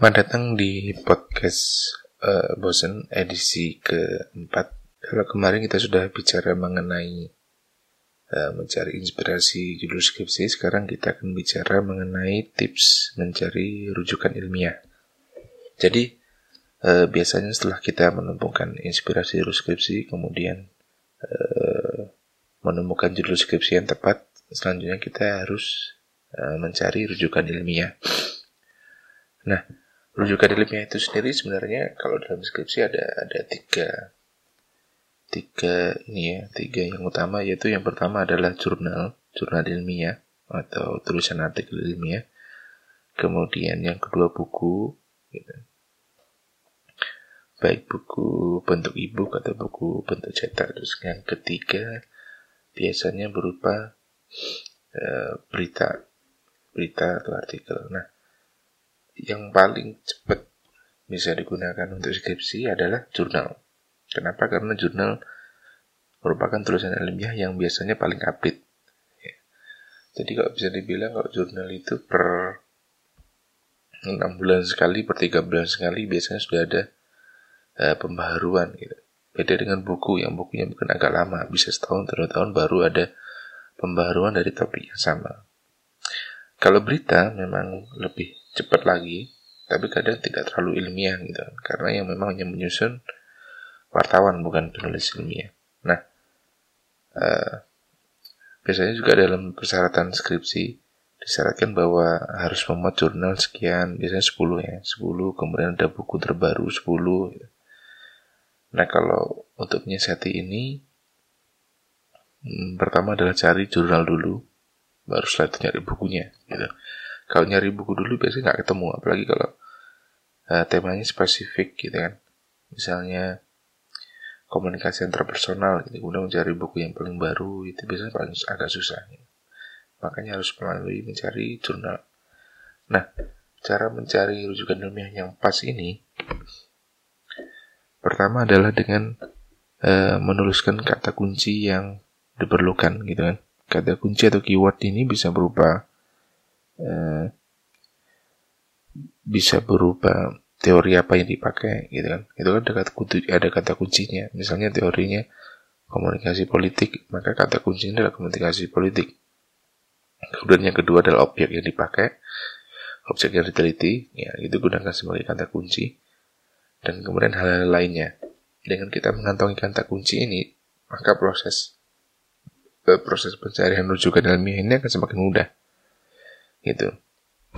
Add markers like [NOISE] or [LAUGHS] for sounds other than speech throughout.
Selamat datang di podcast uh, Bosen edisi keempat. Kalau kemarin kita sudah bicara mengenai uh, mencari inspirasi judul skripsi, sekarang kita akan bicara mengenai tips mencari rujukan ilmiah. Jadi uh, biasanya setelah kita menemukan inspirasi judul skripsi, kemudian uh, menemukan judul skripsi yang tepat, selanjutnya kita harus uh, mencari rujukan ilmiah. Nah, rujukan ilmiah itu sendiri sebenarnya kalau dalam skripsi ada ada tiga tiga ini ya tiga yang utama yaitu yang pertama adalah jurnal jurnal ilmiah atau tulisan artikel ilmiah kemudian yang kedua buku gitu. baik buku bentuk ebook atau buku bentuk cetak terus yang ketiga biasanya berupa uh, berita berita atau artikel nah yang paling cepat bisa digunakan untuk skripsi adalah jurnal. Kenapa? Karena jurnal merupakan tulisan ilmiah yang biasanya paling update. Ya. Jadi kalau bisa dibilang kalau jurnal itu per 6 bulan sekali, per 3 bulan sekali biasanya sudah ada uh, pembaharuan gitu. Beda dengan buku yang bukunya mungkin agak lama, bisa setahun, dua tahun baru ada pembaharuan dari topik yang sama. Kalau berita memang lebih cepat lagi, tapi kadang tidak terlalu ilmiah gitu, karena yang memang hanya menyusun wartawan bukan penulis ilmiah. Nah, uh, biasanya juga dalam persyaratan skripsi disyaratkan bahwa harus memuat jurnal sekian, biasanya 10 ya, 10, kemudian ada buku terbaru 10 gitu. Nah, kalau untuk menyiasati ini, hmm, pertama adalah cari jurnal dulu, baru setelah itu nyari bukunya gitu. Kalau nyari buku dulu biasanya nggak ketemu, apalagi kalau uh, temanya spesifik gitu kan. Misalnya komunikasi interpersonal gitu, kemudian mencari buku yang paling baru itu biasanya paling agak susah. Gitu. Makanya harus melalui mencari jurnal. Nah, cara mencari rujukan ilmiah yang pas ini pertama adalah dengan uh, menuliskan kata kunci yang diperlukan gitu kan. Kata kunci atau keyword ini bisa berupa Eh, bisa berupa teori apa yang dipakai gitu kan? Itu kan ada kata ada kata kuncinya. Misalnya teorinya komunikasi politik maka kata kuncinya adalah komunikasi politik. Kemudian yang kedua adalah objek yang dipakai objek yang diteliti ya itu gunakan sebagai kata kunci. Dan kemudian hal-hal lainnya. Dengan kita mengantongi kata kunci ini maka proses eh, proses pencarian rujukan ilmiah ini akan semakin mudah gitu.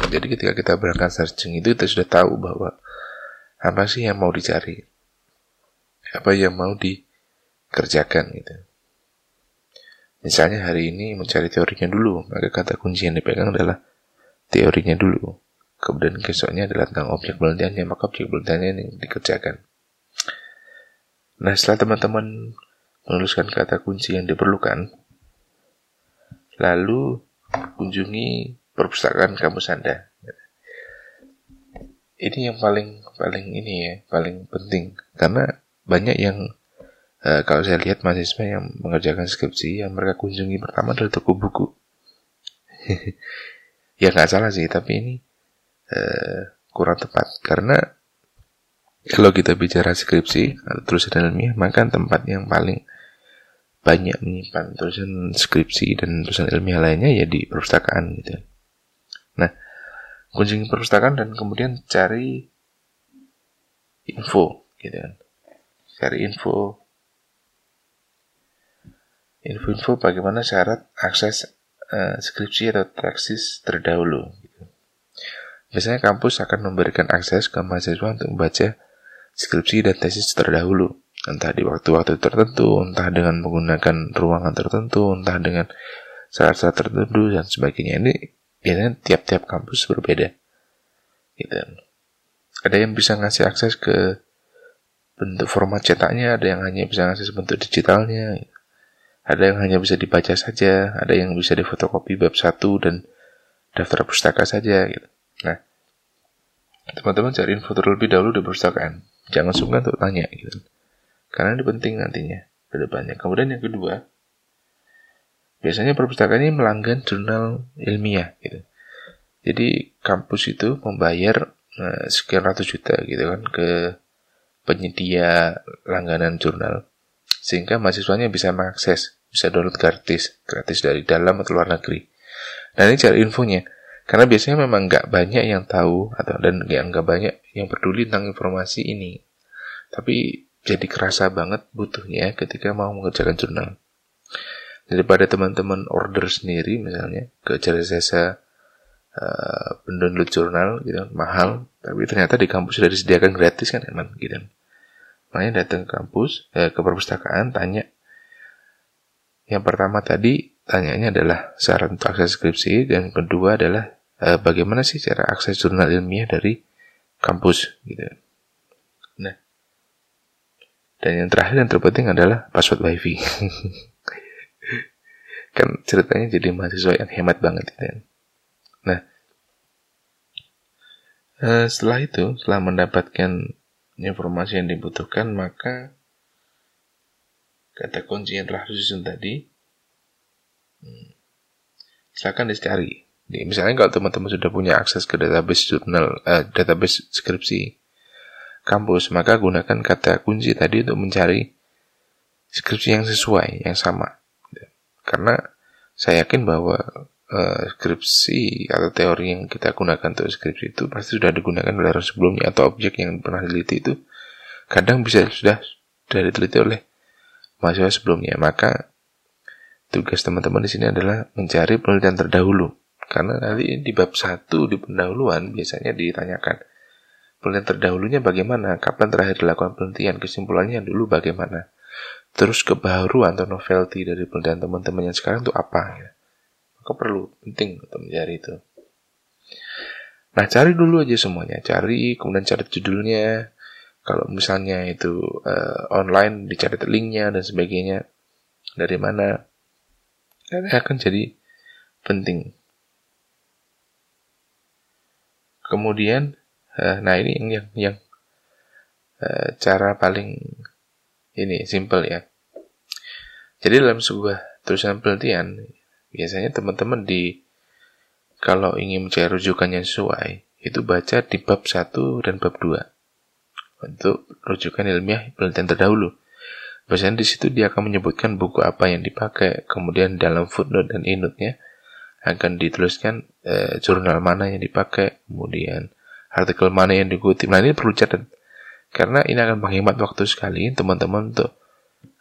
Jadi ketika kita berangkat searching itu kita sudah tahu bahwa apa sih yang mau dicari? Apa yang mau dikerjakan gitu. Misalnya hari ini mencari teorinya dulu maka kata kunci yang dipegang adalah teorinya dulu. Kemudian besoknya adalah tentang objek penelitiannya maka objek penelitiannya yang dikerjakan. Nah setelah teman-teman menuliskan kata kunci yang diperlukan lalu kunjungi perpustakaan kampus Anda. Ini yang paling paling ini ya, paling penting karena banyak yang uh, kalau saya lihat mahasiswa yang mengerjakan skripsi yang mereka kunjungi pertama adalah toko buku. [LAUGHS] ya nggak salah sih, tapi ini uh, kurang tepat karena kalau kita bicara skripsi atau tulisan ilmiah, maka tempat yang paling banyak menyimpan tulisan skripsi dan tulisan ilmiah lainnya ya di perpustakaan gitu. Kunjungi perpustakaan dan kemudian cari info, gitu kan. Cari info, info-info bagaimana syarat akses uh, skripsi atau tesis terdahulu. Gitu. Biasanya kampus akan memberikan akses ke mahasiswa untuk membaca skripsi dan tesis terdahulu, entah di waktu-waktu tertentu, entah dengan menggunakan ruangan tertentu, entah dengan syarat-syarat tertentu dan sebagainya. Ini biasanya tiap-tiap kampus berbeda. Gitu. Ada yang bisa ngasih akses ke bentuk format cetaknya ada yang hanya bisa ngasih bentuk digitalnya. Ada yang hanya bisa dibaca saja ada yang bisa difotokopi bab satu dan daftar pustaka saja gitu. Nah teman-teman cari info terlebih dahulu di perpustakaan. Jangan sungkan untuk tanya gitu. Karena ini penting nantinya ke depannya. Kemudian yang kedua Biasanya perpustakaan ini melanggan jurnal ilmiah gitu. Jadi kampus itu membayar nah, sekian ratus juta gitu kan ke penyedia langganan jurnal sehingga mahasiswanya bisa mengakses bisa download gratis gratis dari dalam atau luar negeri. Nah ini cari infonya. Karena biasanya memang nggak banyak yang tahu atau dan nggak banyak yang peduli tentang informasi ini. Tapi jadi kerasa banget butuhnya ketika mau mengerjakan jurnal daripada teman-teman order sendiri misalnya ke jasa uh, pendownload jurnal gitu mahal tapi ternyata di kampus sudah disediakan gratis kan emang gitu. Makanya datang ke kampus eh, ke perpustakaan tanya. Yang pertama tadi tanyanya adalah syarat untuk akses skripsi dan kedua adalah eh, bagaimana sih cara akses jurnal ilmiah dari kampus gitu. Nah dan yang terakhir yang terpenting adalah password wifi [LAUGHS] kan ceritanya jadi mahasiswa yang hemat banget kan. Nah, eh, setelah itu, setelah mendapatkan informasi yang dibutuhkan, maka kata kunci yang telah disusun tadi, hmm, silakan dicari. Misalnya kalau teman-teman sudah punya akses ke database jurnal, uh, database skripsi kampus, maka gunakan kata kunci tadi untuk mencari skripsi yang sesuai, yang sama. Karena saya yakin bahwa uh, skripsi atau teori yang kita gunakan untuk skripsi itu pasti sudah digunakan oleh orang sebelumnya atau objek yang pernah diteliti itu kadang bisa sudah sudah diteliti oleh mahasiswa sebelumnya. Maka tugas teman-teman di sini adalah mencari penelitian terdahulu. Karena nanti di bab satu di pendahuluan biasanya ditanyakan penelitian terdahulunya bagaimana, kapan terakhir dilakukan penelitian, kesimpulannya dulu bagaimana. Terus kebaruan atau novelty dari penelitian teman-teman yang sekarang itu apa ya? Maka perlu penting untuk mencari itu. Nah cari dulu aja semuanya, cari kemudian cari judulnya. Kalau misalnya itu uh, online dicari linknya dan sebagainya dari mana, dan akan jadi penting. Kemudian, uh, nah ini yang yang, yang uh, cara paling ini simple ya. Jadi dalam sebuah tulisan penelitian, biasanya teman-teman di kalau ingin mencari rujukan yang sesuai, itu baca di bab 1 dan bab 2. Untuk rujukan ilmiah penelitian terdahulu. Biasanya di situ dia akan menyebutkan buku apa yang dipakai, kemudian dalam footnote dan inutnya akan dituliskan eh, jurnal mana yang dipakai, kemudian artikel mana yang dikutip. Nah ini perlu catat karena ini akan menghemat waktu sekali teman-teman untuk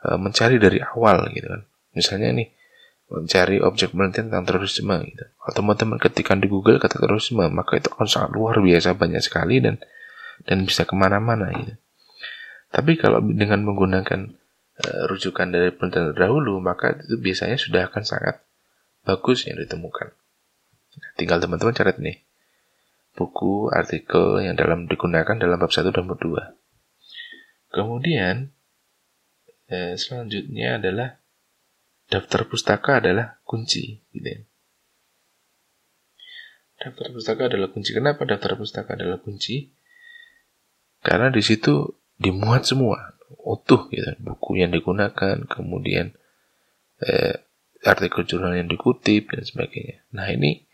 uh, mencari dari awal gitu kan. Misalnya nih mencari objek penelitian tentang terorisme gitu. Kalau teman-teman ketikkan di Google kata terorisme, maka itu akan sangat luar biasa banyak sekali dan dan bisa ke mana-mana gitu. Tapi kalau dengan menggunakan uh, rujukan dari penelitian terdahulu, maka itu biasanya sudah akan sangat bagus yang ditemukan. tinggal teman-teman catat nih buku artikel yang dalam digunakan dalam bab 1 dan bab 2. Kemudian eh, selanjutnya adalah daftar pustaka adalah kunci. Gitu ya. Daftar pustaka adalah kunci. Kenapa daftar pustaka adalah kunci? Karena di situ dimuat semua utuh gitu buku yang digunakan kemudian eh, artikel jurnal yang dikutip dan sebagainya nah ini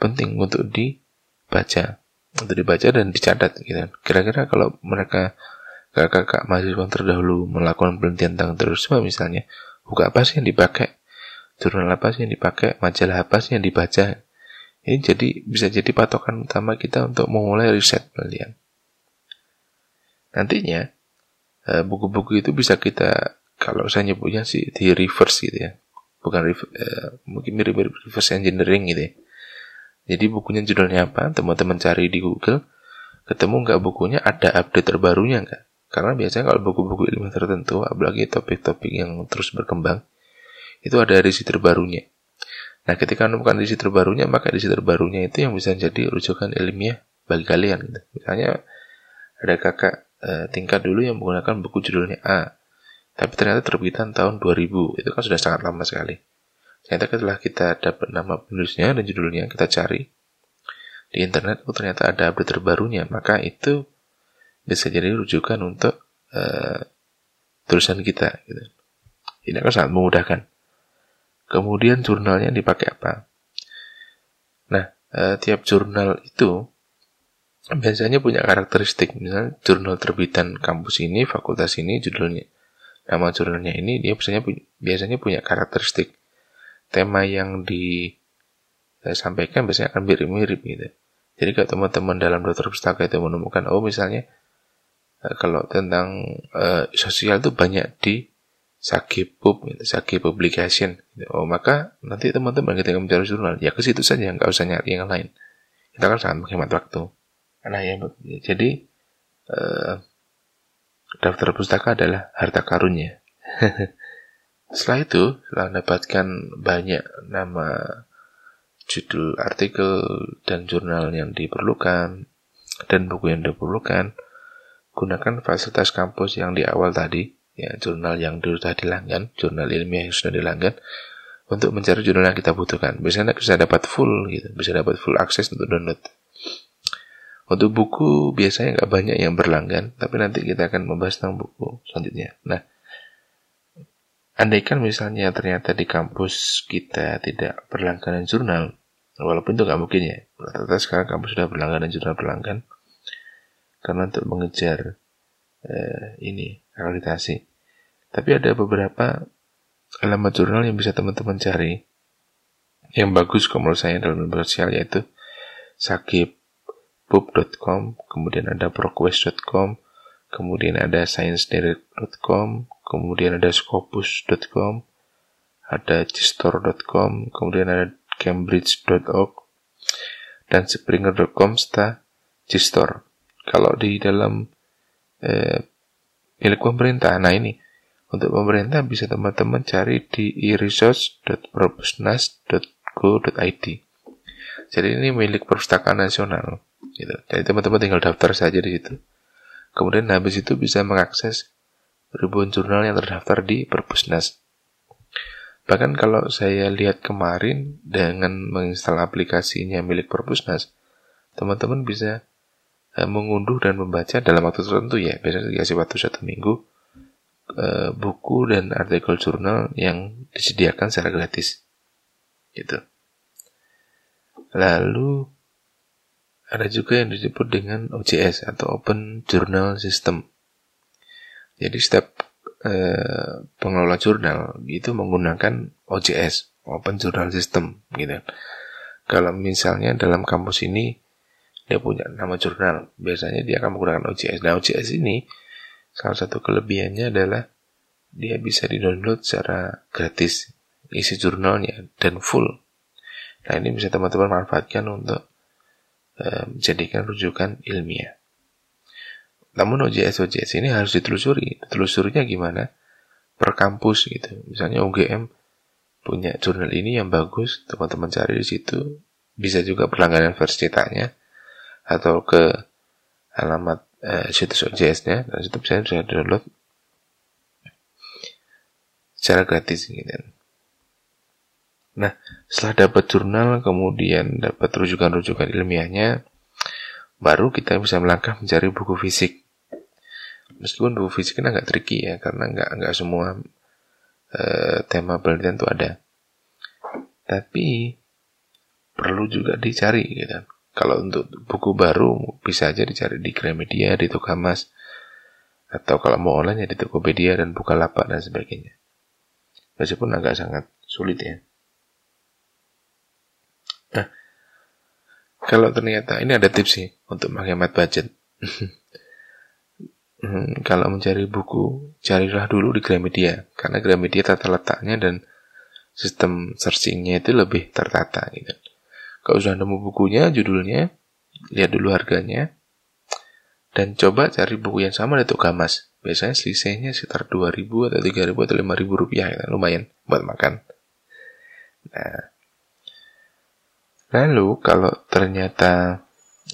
penting untuk dibaca untuk dibaca dan dicatat gitu kira-kira kalau mereka kakak-kakak mahasiswa terdahulu melakukan penelitian tentang terorisme misalnya, buku apa sih yang dipakai, jurnal apa sih yang dipakai, majalah apa sih yang dibaca. Ini jadi bisa jadi patokan utama kita untuk memulai riset penelitian. Nantinya eh, buku-buku itu bisa kita kalau saya nyebutnya sih di reverse gitu ya, bukan uh, mungkin mirip-mirip reverse engineering gitu ya. Jadi bukunya judulnya apa, teman-teman cari di Google, ketemu nggak bukunya, ada update terbarunya nggak? Karena biasanya kalau buku-buku ilmiah tertentu, apalagi topik-topik yang terus berkembang, itu ada edisi terbarunya. Nah, ketika menemukan edisi terbarunya, maka edisi terbarunya itu yang bisa jadi rujukan ilmiah bagi kalian. Gitu. Misalnya, ada kakak e, tingkat dulu yang menggunakan buku judulnya A, tapi ternyata terbitan tahun 2000, itu kan sudah sangat lama sekali. Ternyata setelah kita dapat nama penulisnya dan judulnya, kita cari di internet, oh ternyata ada update terbarunya, maka itu bisa jadi rujukan untuk uh, tulisan kita. Gitu. Ini akan sangat memudahkan. Kemudian jurnalnya dipakai apa? Nah, uh, tiap jurnal itu biasanya punya karakteristik misalnya jurnal terbitan kampus ini fakultas ini judulnya nama jurnalnya ini dia biasanya biasanya punya karakteristik tema yang disampaikan biasanya akan mirip-mirip gitu jadi kalau teman-teman dalam dokter pustaka itu menemukan oh misalnya eh, kalau tentang uh, sosial itu banyak di Sakipub, gitu, Saki Publication. Gitu. Oh, maka nanti teman-teman ketika mencari jurnal, ya ke situ saja, nggak usah nyari yang lain. Kita kan sangat menghemat waktu. Nah ya, jadi uh, daftar pustaka adalah harta karunnya. [LAUGHS] setelah itu, setelah mendapatkan banyak nama judul artikel dan jurnal yang diperlukan dan buku yang diperlukan, gunakan fasilitas kampus yang di awal tadi, ya jurnal yang sudah dilanggan, jurnal ilmiah yang sudah dilanggan, untuk mencari jurnal yang kita butuhkan. Biasanya bisa dapat full gitu, bisa dapat full akses untuk download. Untuk buku biasanya nggak banyak yang berlanggan, tapi nanti kita akan membahas tentang buku selanjutnya. Nah, andaikan misalnya ternyata di kampus kita tidak berlangganan jurnal, walaupun itu nggak mungkin ya, rata-rata sekarang kampus sudah berlangganan jurnal berlanggan, karena untuk mengejar eh, ini akreditasi. Tapi ada beberapa alamat jurnal yang bisa teman-teman cari yang bagus kalau menurut saya dalam media sosial yaitu Sakib pub.com, kemudian ada proquest.com, kemudian ada sciencedirect.com, kemudian ada scopus.com, ada gistor.com, kemudian ada cambridge.org, dan springer.com serta gistor. Kalau di dalam eh, milik pemerintah, nah ini untuk pemerintah bisa teman-teman cari di e-resource.propusnas.go.id. Jadi ini milik perpustakaan nasional gitu. Jadi teman-teman tinggal daftar saja di situ. Kemudian habis itu bisa mengakses ribuan jurnal yang terdaftar di Perpusnas. Bahkan kalau saya lihat kemarin dengan menginstal aplikasinya milik Perpusnas, teman-teman bisa mengunduh dan membaca dalam waktu tertentu ya, biasanya dikasih waktu satu minggu, eh, buku dan artikel jurnal yang disediakan secara gratis. Gitu. Lalu ada juga yang disebut dengan OJS atau Open Journal System. Jadi setiap eh, pengelola jurnal itu menggunakan OJS, Open Journal System, gitu. Kalau misalnya dalam kampus ini dia punya nama jurnal, biasanya dia akan menggunakan OJS. Nah, OJS ini salah satu kelebihannya adalah dia bisa di-download secara gratis isi jurnalnya dan full. Nah, ini bisa teman-teman manfaatkan untuk menjadikan rujukan ilmiah. Namun OJS-OJS ini harus ditelusuri. Telusurinya gimana? Per kampus gitu. Misalnya UGM punya jurnal ini yang bagus, teman-teman cari di situ. Bisa juga berlangganan versi cetaknya atau ke alamat eh, situs OJS-nya dan situ bisa bisa download secara gratis gitu. Nah, setelah dapat jurnal, kemudian dapat rujukan-rujukan ilmiahnya, baru kita bisa melangkah mencari buku fisik. Meskipun buku fisik kan agak tricky ya, karena nggak nggak semua uh, tema penelitian itu ada. Tapi perlu juga dicari gitu. Kalau untuk buku baru bisa aja dicari di Gramedia, di Tukamas, atau kalau mau online ya di Tokopedia dan Bukalapak dan sebagainya. Meskipun agak sangat sulit ya. Nah, kalau ternyata ini ada tips sih untuk menghemat budget. [LAUGHS] hmm, kalau mencari buku, carilah dulu di Gramedia karena Gramedia tata letaknya dan sistem searchingnya itu lebih tertata gitu. Kalau sudah nemu bukunya, judulnya, lihat dulu harganya, dan coba cari buku yang sama di Tokamas. Biasanya selisihnya sekitar 2000 atau 3000 atau 5000 rupiah, ya. lumayan buat makan. Nah, Lalu kalau ternyata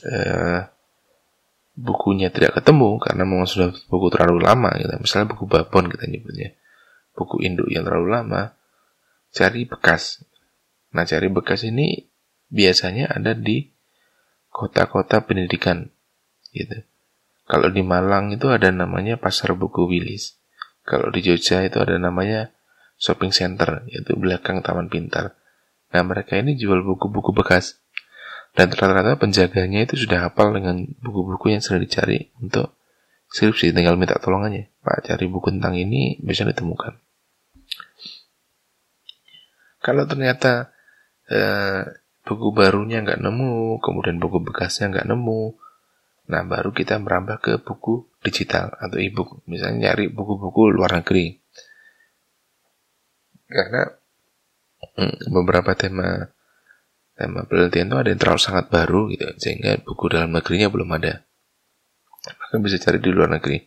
eh, bukunya tidak ketemu karena memang sudah buku terlalu lama, gitu. misalnya buku babon kita nyebutnya, buku induk yang terlalu lama, cari bekas. Nah cari bekas ini biasanya ada di kota-kota pendidikan, gitu. Kalau di Malang itu ada namanya Pasar Buku Wilis. Kalau di Jogja itu ada namanya shopping center, yaitu belakang Taman Pintar. Nah, mereka ini jual buku-buku bekas. Dan rata-rata penjaganya itu sudah hafal dengan buku-buku yang sering dicari untuk skripsi. Tinggal minta tolong aja. Pak cari buku tentang ini bisa ditemukan. Kalau ternyata eh, buku barunya nggak nemu, kemudian buku bekasnya nggak nemu, nah baru kita merambah ke buku digital atau e-book. Misalnya nyari buku-buku luar negeri. Karena hmm, beberapa tema tema penelitian itu ada yang terlalu sangat baru gitu sehingga buku dalam negerinya belum ada maka bisa cari di luar negeri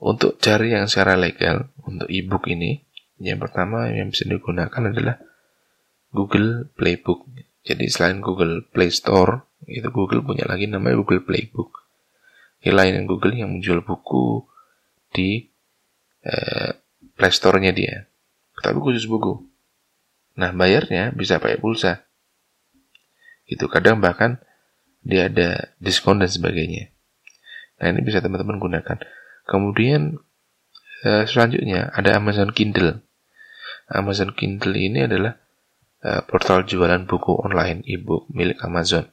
untuk cari yang secara legal untuk ebook ini yang pertama yang bisa digunakan adalah Google Playbook jadi selain Google Play Store itu Google punya lagi namanya Google Playbook ini lain yang Google yang menjual buku di eh, Play Store-nya dia tapi khusus buku nah bayarnya bisa pakai pulsa itu kadang bahkan dia ada diskon dan sebagainya. Nah ini bisa teman-teman gunakan. Kemudian eh, selanjutnya ada Amazon Kindle. Amazon Kindle ini adalah eh, portal jualan buku online e-book milik Amazon.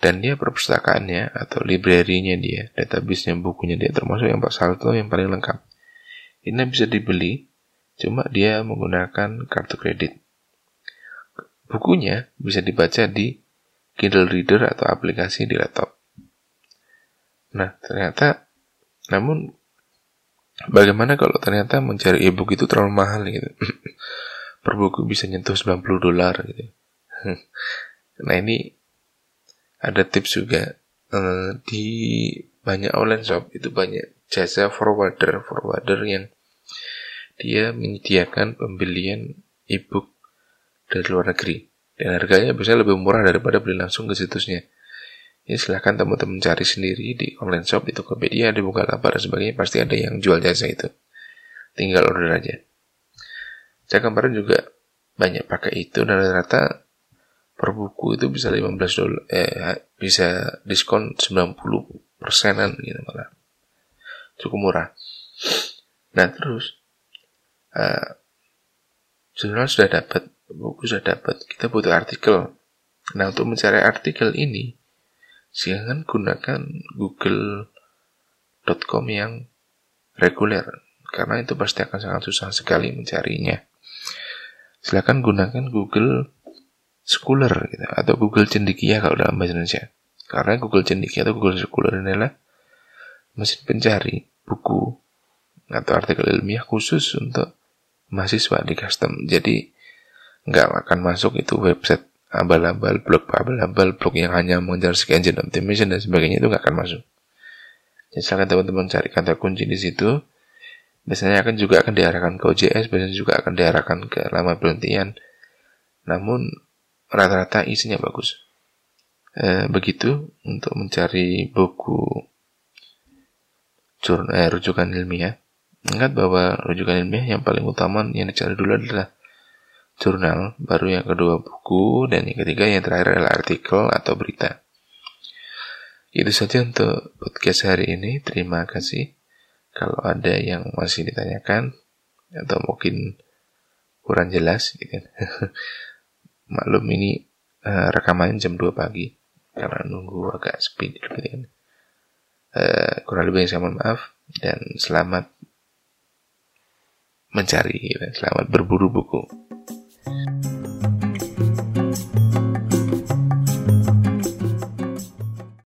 Dan dia perpustakaannya atau library-nya dia, database-nya bukunya dia termasuk yang Pak Salto yang paling lengkap. Ini bisa dibeli, cuma dia menggunakan kartu kredit. Bukunya bisa dibaca di Kindle Reader atau aplikasi di laptop. Nah, ternyata, namun bagaimana kalau ternyata mencari e-book itu terlalu mahal gitu. [CLEARS THROAT] per buku bisa nyentuh 90 dolar gitu. [LAUGHS] nah ini ada tips juga uh, di banyak online shop itu banyak jasa forwarder forwarder yang dia menyediakan pembelian e-book dari luar negeri dan harganya biasanya lebih murah daripada beli langsung ke situsnya. Ya silahkan teman-teman cari sendiri di online shop, di Tokopedia, di Bukalapak dan sebagainya pasti ada yang jual jasa itu. Tinggal order aja. Saya kemarin juga banyak pakai itu dan rata-rata per buku itu bisa 15 dolar eh bisa diskon 90 persenan gitu malah cukup murah nah terus uh, jurnal sudah dapat buku sudah dapat, kita butuh artikel. Nah, untuk mencari artikel ini, silahkan gunakan google.com yang reguler, karena itu pasti akan sangat susah sekali mencarinya. Silahkan gunakan Google Scholar gitu, atau Google Cendikia kalau dalam bahasa Indonesia. Karena Google Cendikia atau Google Scholar adalah mesin pencari buku atau artikel ilmiah khusus untuk mahasiswa di custom. Jadi nggak akan masuk itu website abal-abal blog abal-abal blog yang hanya mengejar engine optimization dan sebagainya itu nggak akan masuk. Jadi silakan teman-teman cari kata kunci di situ. Biasanya akan juga akan diarahkan ke OJS, biasanya juga akan diarahkan ke lama penelitian. Namun rata-rata isinya bagus. E, begitu untuk mencari buku jurnal eh, rujukan ilmiah. Ingat bahwa rujukan ilmiah yang paling utama yang dicari dulu adalah jurnal, baru yang kedua buku, dan yang ketiga yang terakhir adalah artikel atau berita. Itu saja untuk podcast hari ini. Terima kasih. Kalau ada yang masih ditanyakan atau mungkin kurang jelas, gitu. [LAUGHS] maklum ini uh, rekamannya jam 2 pagi karena nunggu agak speed gitu kan. Uh, kurang lebih saya mohon maaf dan selamat mencari, gitu. selamat berburu buku.